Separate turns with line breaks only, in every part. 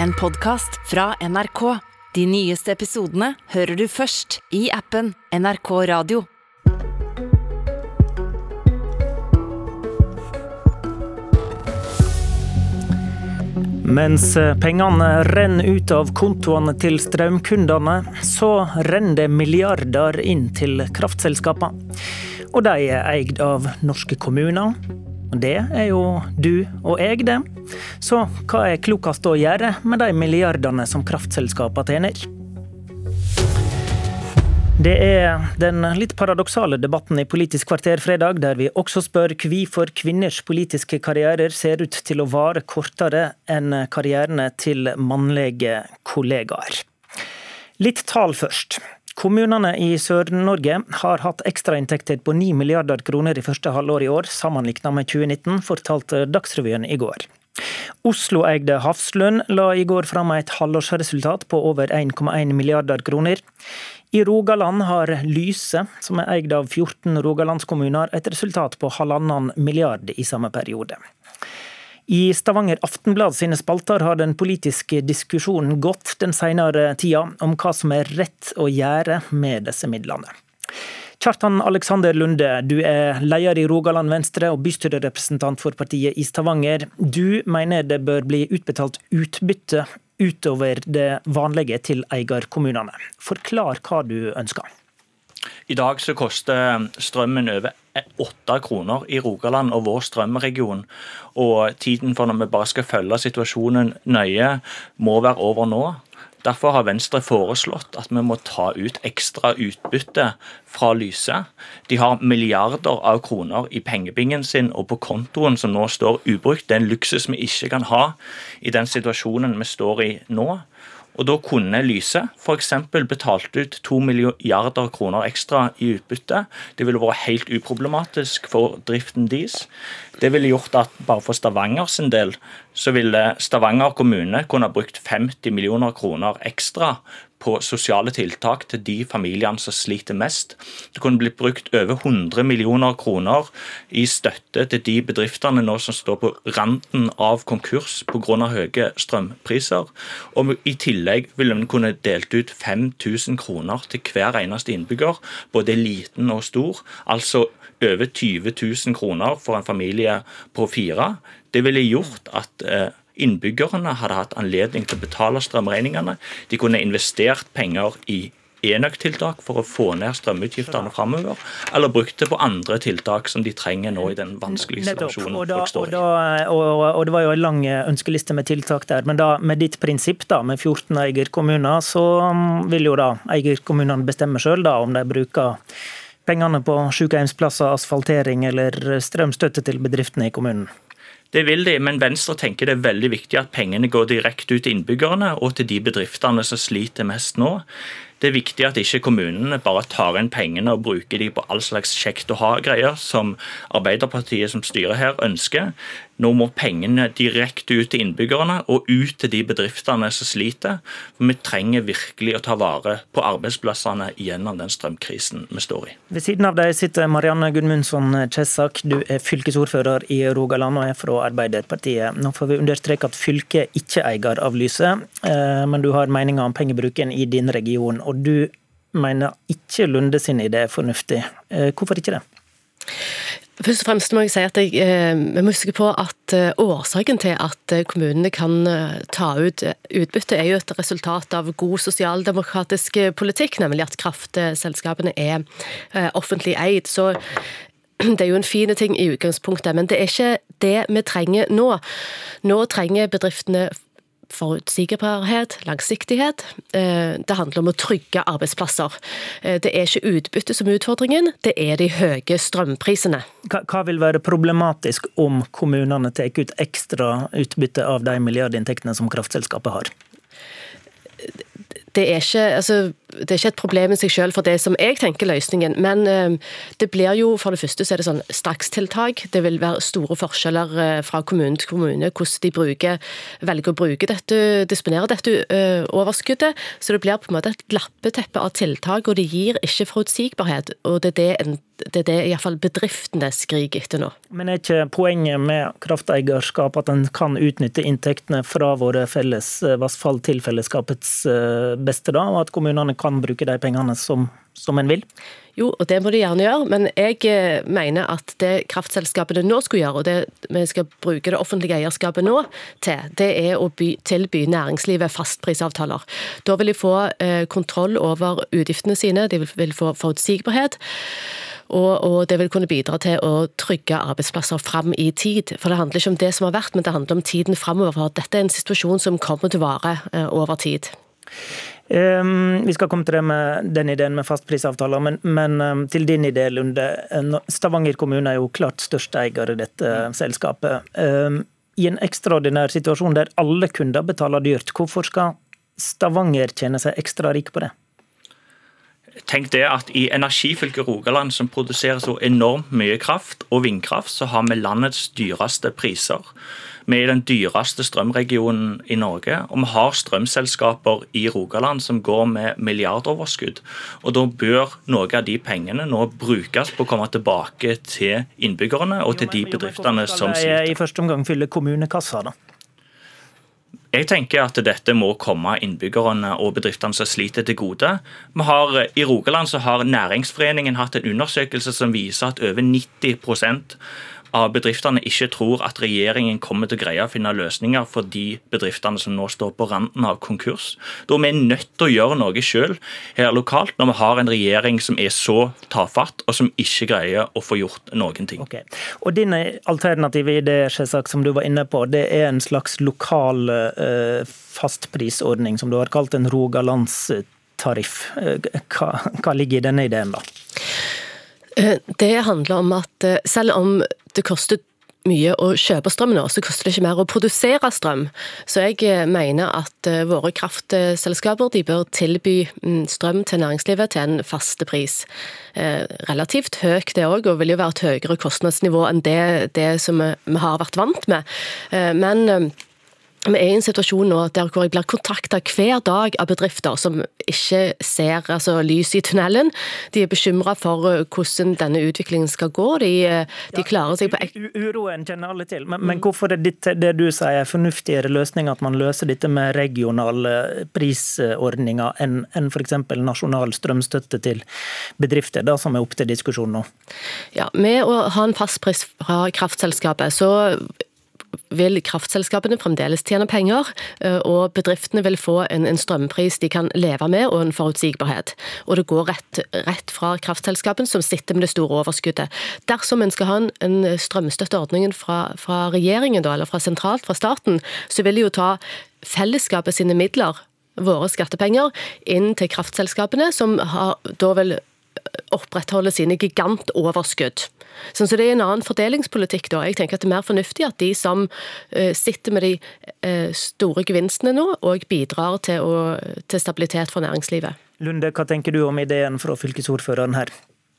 en podkast fra NRK. De nyeste episodene hører du først i appen NRK Radio.
Mens pengene renner ut av kontoene til strømkundene, så renner det milliarder inn til kraftselskapene. Og de er eid av norske kommuner. Det er jo du og jeg, det. Så hva er klokest å gjøre med de milliardene som kraftselskapene tjener? Det er den litt paradoksale debatten i Politisk kvarter fredag, der vi også spør hvorfor kvinners politiske karrierer ser ut til å vare kortere enn karrierene til mannlige kollegaer. Litt tall først. Kommunene i Sør-Norge har hatt ekstrainntekter på 9 milliarder kroner i første halvår i år, sammenlignet med 2019, fortalte Dagsrevyen i går. Oslo-eide Hafslund la i går fram et halvårsresultat på over 1,1 milliarder kroner. I Rogaland har Lyse, som er eid av 14 rogalandskommuner, et resultat på halvannen milliard i samme periode. I Stavanger Aftenblad sine spalter har den politiske diskusjonen gått den senere tida om hva som er rett å gjøre med disse midlene. Kjartan Alexander Lunde, du er leder i Rogaland Venstre og bystyrerepresentant for partiet i Stavanger. Du mener det bør bli utbetalt utbytte utover det vanlige til eierkommunene. Forklar hva du ønsker.
I dag så koster strømmen over åtte kroner i Rogaland og vår strømregion. Og tiden for når vi bare skal følge situasjonen nøye, må være over nå. Derfor har Venstre foreslått at vi må ta ut ekstra utbytte fra Lyse. De har milliarder av kroner i pengebingen sin og på kontoen som nå står ubrukt. Det er en luksus vi ikke kan ha i den situasjonen vi står i nå. Og Da kunne Lyse f.eks. betalt ut to milliarder kroner ekstra i utbytte. Det ville vært helt uproblematisk for driften deres. Det ville gjort at bare for Stavanger sin del, så ville Stavanger kommune kunne brukt 50 millioner kroner ekstra på sosiale tiltak til de familiene som sliter mest. Det kunne blitt brukt over 100 millioner kroner i støtte til de bedriftene nå som står på randen av konkurs pga. høye strømpriser. Og I tillegg ville en kunne delt ut 5000 kroner til hver eneste innbygger, både liten og stor. altså over 20 000 kroner for en familie på fire. Det ville gjort at eh, innbyggerne hadde hatt anledning til å betale strømregningene. De kunne investert penger i enøktiltak for å få ned strømutgiftene framover, eller brukt det på andre tiltak som de trenger nå i den vanskelige situasjonen
og da,
folk står
i. Og, da, og, og, Det var jo en lang ønskeliste med tiltak der, men da med ditt prinsipp da, med 14 eierkommuner, så um, vil jo da eierkommunene bestemme sjøl om de bruker pengene på sykehjemsplasser, asfaltering eller strømstøtte til bedriftene i kommunen.
Det vil de, men Venstre tenker det er veldig viktig at pengene går direkte ut til innbyggerne og til de bedriftene som sliter mest nå. Det er viktig at ikke kommunene bare tar inn pengene og bruker de på all slags kjekt å ha-greier, som Arbeiderpartiet som styrer her ønsker. Nå må pengene direkte ut til innbyggerne og ut til de bedriftene som sliter. For vi trenger virkelig å ta vare på arbeidsplassene gjennom den strømkrisen vi står i.
Ved siden av deg sitter Marianne Gudmundsson Kjessak. Du er fylkesordfører i Rogaland og er fra Arbeiderpartiet. Nå får vi understreke at fylket ikke eier av Lyse, eh, men du har meninger om pengebruken i din region. Og du mener ikke Lunde sin idé er fornuftig. Eh, hvorfor ikke det?
Først og fremst må jeg si at jeg, eh, vi må huske på at eh, årsaken til at eh, kommunene kan ta ut utbytte, er jo et resultat av god sosialdemokratisk politikk, nemlig at kraftselskapene er offentlig eid. Så det er jo en fin ting i utgangspunktet, men det er ikke det vi trenger nå. Nå trenger bedriftene forutsigbarhet, langsiktighet. Eh, det handler om å trygge arbeidsplasser. Eh, det er ikke utbytte som er utfordringen, det er de høye strømprisene.
Hva vil være problematisk om kommunene tar ut ekstra utbytte av de milliardinntektene som kraftselskapet har?
Det er, ikke, altså, det er ikke et problem i seg selv for det som jeg tenker løsningen, men eh, det blir jo for det første så er det sånn strakstiltak. Det vil være store forskjeller eh, fra kommune til kommune hvordan de bruker, velger å bruke dette, disponere dette uh, overskuddet. Så det blir på en måte et lappeteppe av tiltak, og det gir ikke forutsigbarhet. og det er det en det er det iallfall bedriftene skriker etter nå.
Men er ikke poenget med krafteierskap at en kan utnytte inntektene fra våre felles vassfall til fellesskapets eh, beste, da, og at kommunene kan bruke de pengene som, som en vil?
Jo, og det må de gjerne gjøre, men jeg eh, mener at det kraftselskapene nå skulle gjøre, og det vi skal bruke det offentlige eierskapet nå til, det er å by, tilby næringslivet fastprisavtaler. Da vil de få eh, kontroll over utgiftene sine, de vil, vil få forutsigbarhet. Og, og, det vil kunne bidra til å trygge arbeidsplasser fram i tid. For det handler ikke om det som har vært, men det handler om tiden framover. Dette er en situasjon som kommer til å vare eh, over tid.
Um, vi skal komme til det med den ideen med fastprisavtaler, men, men um, til din idé, Lunde. Stavanger kommune er jo klart største eier i dette mm. selskapet. Um, I en ekstraordinær situasjon der alle kunder betaler dyrt, hvorfor skal Stavanger tjene seg ekstra rik på det?
Tenk det at I energifylket Rogaland, som produserer så enormt mye kraft og vindkraft, så har vi landets dyreste priser. Vi er i den dyreste strømregionen i Norge, og vi har strømselskaper i Rogaland som går med milliardoverskudd. Og Da bør noe av de pengene nå brukes på å komme tilbake til innbyggerne og til de bedriftene som sliter.
I første omgang fylle kommunekassa, da?
Jeg tenker at dette må komme innbyggerne og bedriftene som sliter til gode. Har, I Rogaland så har Næringsforeningen hatt en undersøkelse som viser at over 90 av bedriftene ikke tror at regjeringen kommer til å greie å finne løsninger for de bedriftene som nå står på randen av konkurs. Da er vi nødt til å gjøre noe selv her lokalt, når vi har en regjering som er så tafatt, og som ikke greier å få gjort noen ting.
Okay. Og Din alternative idé selvsagt, som du var inne på, det er en slags lokal uh, fastprisordning, som du har kalt en rogalandstariff. Eh, hva, hva ligger i denne ideen, da?
Eh, det handler om at selv om det koster mye å kjøpe strøm nå, så koster det ikke mer å produsere strøm. Så jeg eh, mener at våre kraftselskaper de bør tilby mm, strøm til næringslivet til en faste pris. Relativt høyt det òg, og vil jo være et høyere kostnadsnivå enn det, det som vi har vært vant med. Men vi er i en situasjon nå der hvor jeg blir kontakta hver dag av bedrifter som ikke ser altså, lys i tunnelen. De er bekymra for eh, hvordan denne utviklingen skal gå. De, eh, de klarer seg på
Uroen kjenner alle til, men, men hvorfor er det, det du sier er fornuftigere løsning at man løser dette med regionale prisordninger enn, en f.eks. nasjonal strømstøtte til bedrifter, da, som er opp til diskusjon nå?
Ja, Med å ha en fastpris fra kraftselskapet, så vil kraftselskapene fremdeles tjene penger, eh, og bedriftene vil få en, en, strømpris de kan leve med, og en forutsigbarhet. Og det går rett, rett fra kraftselskapene, som sitter med det store overskuddet. Dersom en skal ha en, en strømstøtteordning fra, fra, regjeringen, da, eller fra sentralt, fra staten, så vil de jo ta fellesskapet sine midler våre skattepenger inn til kraftselskapene, som har, da vil opprettholde sine gigantoverskudd. Sånn, så Det er en annen fordelingspolitikk. da. Jeg tenker at Det er mer fornuftig at de som uh, sitter med de uh, store gevinstene nå, og bidrar til, å, til stabilitet for næringslivet.
Lunde, hva tenker du om ideen fra fylkesordføreren her?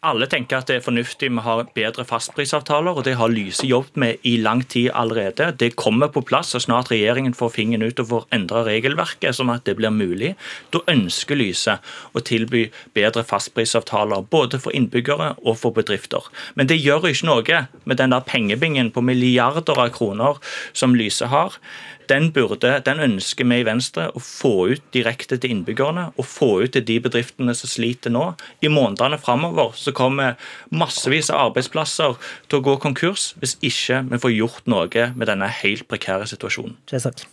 Alle tenker at det er fornuftig vi å ha bedre fastprisavtaler, og det har Lyse jobbet med i lang tid allerede. Det kommer på plass så snart regjeringen får fingeren ut og får endra regelverket, sånn at det blir mulig. Da ønsker Lyse å tilby bedre fastprisavtaler, både for innbyggere og for bedrifter. Men det gjør ikke noe med den der pengebingen på milliarder av kroner som Lyse har den, burde, den ønsker vi i Venstre å få ut direkte til innbyggerne og få ut til de bedriftene som sliter nå. I månedene framover så kommer massevis av arbeidsplasser til å gå konkurs hvis ikke vi får gjort noe med denne helt prekære situasjonen.
Kjesak.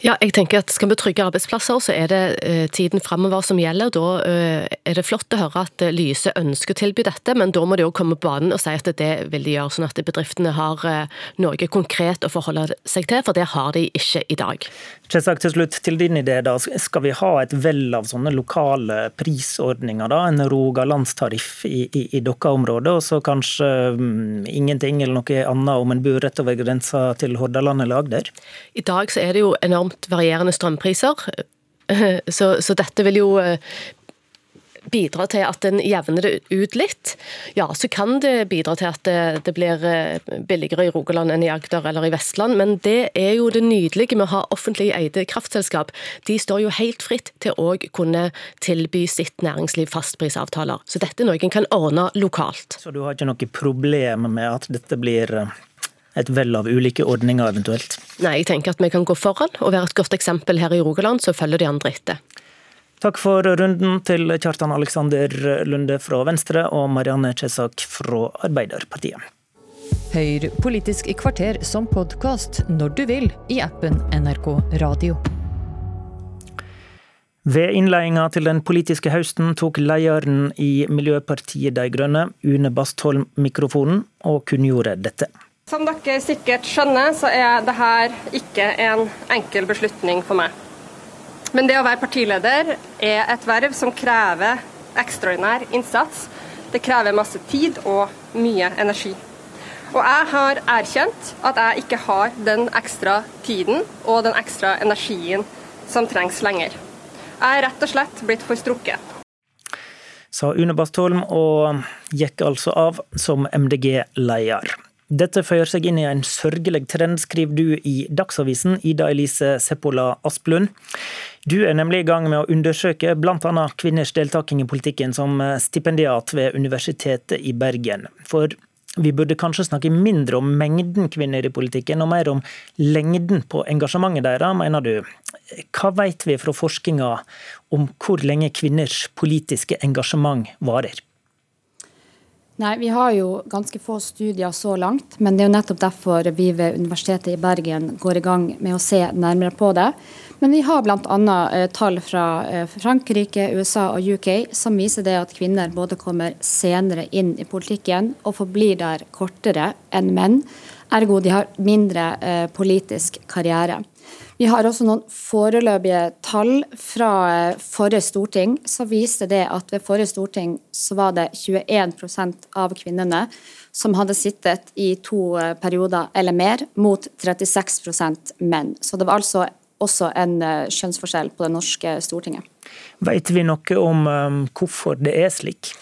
Ja, jeg tenker at Skal vi trygge arbeidsplasser, så er det eh, tiden framover som gjelder. Da eh, er det flott å høre at eh, Lyse ønsker å tilby dette, men da må de òg komme på banen og si at det vil de gjøre, sånn at bedriftene har noe konkret å forholde seg til, for det har de ikke i dag.
Kjesak, til slutt til din idé. da. Skal vi ha et vell av sånne lokale prisordninger? da, En rogalandstariff i, i, i Dokka-området, og så kanskje um, ingenting eller noe annet om en bor rett over grensa til Hordaland eller Agder?
I dag så er det jo enormt varierende strømpriser. Så, så dette vil jo bidra til at en jevner det ut litt, ja, så kan det bidra til at det, det, blir eh, billigere i Rogaland enn i Agder eller i Vestland. Men det er jo det nydelige med å ha offentlig eide kraftselskap. De står jo helt fritt til å kunne tilby sitt næringsliv fastprisavtaler. Så dette er noe en kan ordne lokalt.
Så du har ikke noe problem med at dette blir eh, et vell av ulike ordninger eventuelt?
Nei, jeg tenker at vi kan gå foran og være et godt eksempel her i Rogaland, så følger de andre etter.
Takk for runden til Kjartan Alexander Lunde fra Venstre og Marianne Kjesak fra Arbeiderpartiet.
Hør Politisk kvarter som podkast når du vil i appen NRK Radio.
Ved innledninga til den politiske høsten tok lederen i Miljøpartiet De Grønne, Une Bastholm, mikrofonen og kunngjorde dette.
Som dere sikkert skjønner, så er dette ikke en enkel beslutning for meg. Men det å være partileder er et verv som krever ekstraordinær innsats. Det krever masse tid og mye energi. Og jeg har erkjent at jeg ikke har den ekstra tiden og den ekstra energien som trengs lenger. Jeg er rett og slett blitt for strukket.
Sa Une Bastholm, og gikk altså av som MDG-leder. Dette føyer seg inn i en sørgelig trend, skriver du i Dagsavisen, Ida Elise Seppola Asplund. Du er nemlig i gang med å undersøke bl.a. kvinners deltaking i politikken som stipendiat ved Universitetet i Bergen. For vi burde kanskje snakke mindre om mengden kvinner i politikken, og mer om lengden på engasjementet deres, mener du. Hva vet vi fra forskninga om hvor lenge kvinners politiske engasjement varer?
Nei, Vi har jo ganske få studier så langt, men det er jo nettopp derfor vi ved Universitetet i Bergen går i gang med å se nærmere på det. Men vi har bl.a. Eh, tall fra eh, Frankrike, USA og UK som viser det at kvinner både kommer senere inn i politikken og forblir der kortere enn menn. Ergo de har mindre eh, politisk karriere. Vi har også noen foreløpige tall fra eh, forrige storting som viste det at ved forrige storting så var det 21% av kvinnene som hadde sittet i to eh, perioder eller mer, mot 36% menn. Så det var altså også en eh, kjønnsforskjell på det norske stortinget.
Vet vi noe om hvorfor det er slik?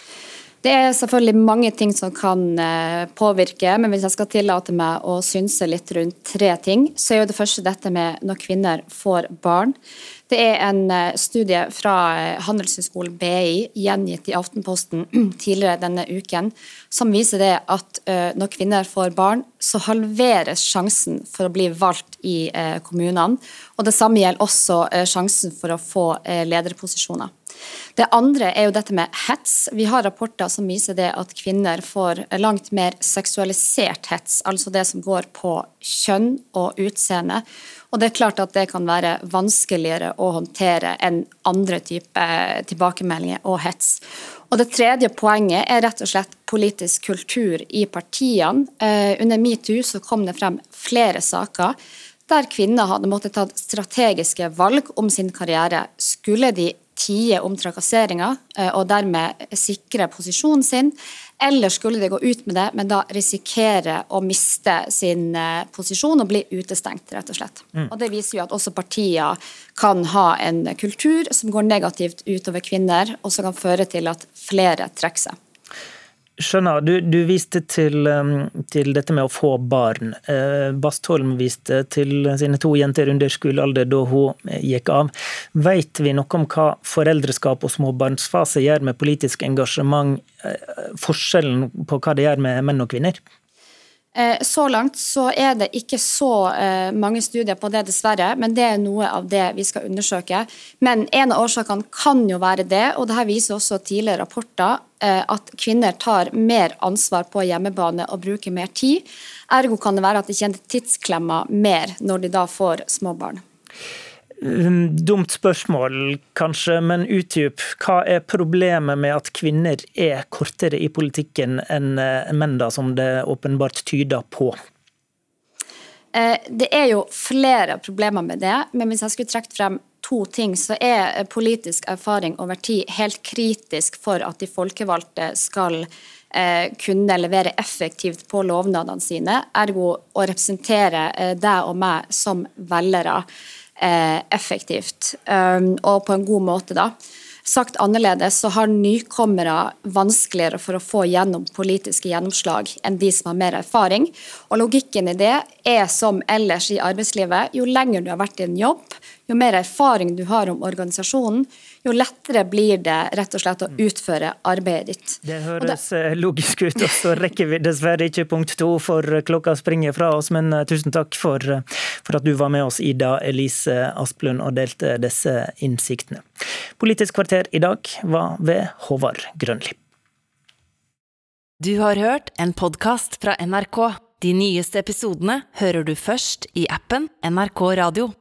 Det er selvfølgelig mange ting som kan eh, påvirke, men hvis jeg skal tillate meg å synse litt rundt tre ting, så er jo det første dette med når kvinner får barn. Det er en eh, studie fra eh, Handelshøyskolen BI, gjengitt i Aftenposten tidligere denne uken, som viser det at når kvinner får barn, så halveres sjansen for å bli valgt i kommunene. Og det samme gjelder også sjansen for å få lederposisjoner. Det andre er jo dette med hets. Vi har rapporter som viser det at kvinner får langt mer seksualisert hets, altså det som går på kjønn og utseende. Og det er klart at det kan være vanskeligere å håndtere enn andre typer tilbakemeldinger og hets. Og Det tredje poenget er rett og slett politisk kultur i partiene. Eh, under metoo så kom det frem flere saker der kvinner hadde måttet ta strategiske valg om sin karriere. Skulle de tie om trakasseringa eh, og dermed sikre posisjonen sin, eller skulle de gå ut med det, men da risikere å miste sin eh, posisjon og bli utestengt, rett og slett. Mm. Og Det viser jo at også partier kan ha en kultur som går negativt utover kvinner, og som kan føre til at flere trekker seg.
Skjønner. Du, du viste til, um, til, dette med å få barn. Eh, Bastholm viste til sine to jenter under skolealder da hun eh, gikk av. Vet vi noe om hva foreldreskap og småbarnsfase gjør med politisk engasjement? Eh, forskjellen på hva det gjør med menn og kvinner?
Eh, så langt så er det ikke så eh, mange studier på det, dessverre, men det er noe av det vi skal undersøke. Men en av årsakene kan jo være det, og det her viser også tidligere rapporter, eh, at kvinner tar mer ansvar på hjemmebane og bruker mer tid. Ergo kan det være at de kjenner tidsklemma mer når de da får små barn.
Um, dumt spørsmål, kanskje, men utdyp. Hva er problemet med at kvinner er kortere i politikken enn eh, menn, da, som det åpenbart tyder på?
Eh, det er jo flere problemer med det, men hvis jeg skulle trukket frem to ting, så er politisk erfaring over tid helt kritisk for at de folkevalgte skal eh, kunne levere effektivt på lovnadene sine, ergo å representere eh, deg og meg som velgere eh, effektivt um, og på en god måte. da. Sagt annerledes så har nykommere vanskeligere for å få gjennom politiske gjennomslag enn de som har mer erfaring. Og Logikken i det er som ellers i arbeidslivet, jo lenger du har vært i en jobb, jo mer erfaring du har om organisasjonen, jo lettere blir det rett og slett å utføre arbeidet ditt.
Det høres det... Eh, logisk ut, og så rekker vi dessverre ikke punkt to, for klokka springer fra oss. Men eh, tusen takk for, eh, for at du var med oss, Ida Elise Asplund, og delte disse innsiktene. Politisk kvarter i dag var ved Håvard Grønli.
Du har hørt en podkast fra NRK. De nyeste episodene hører du først i appen NRK Radio.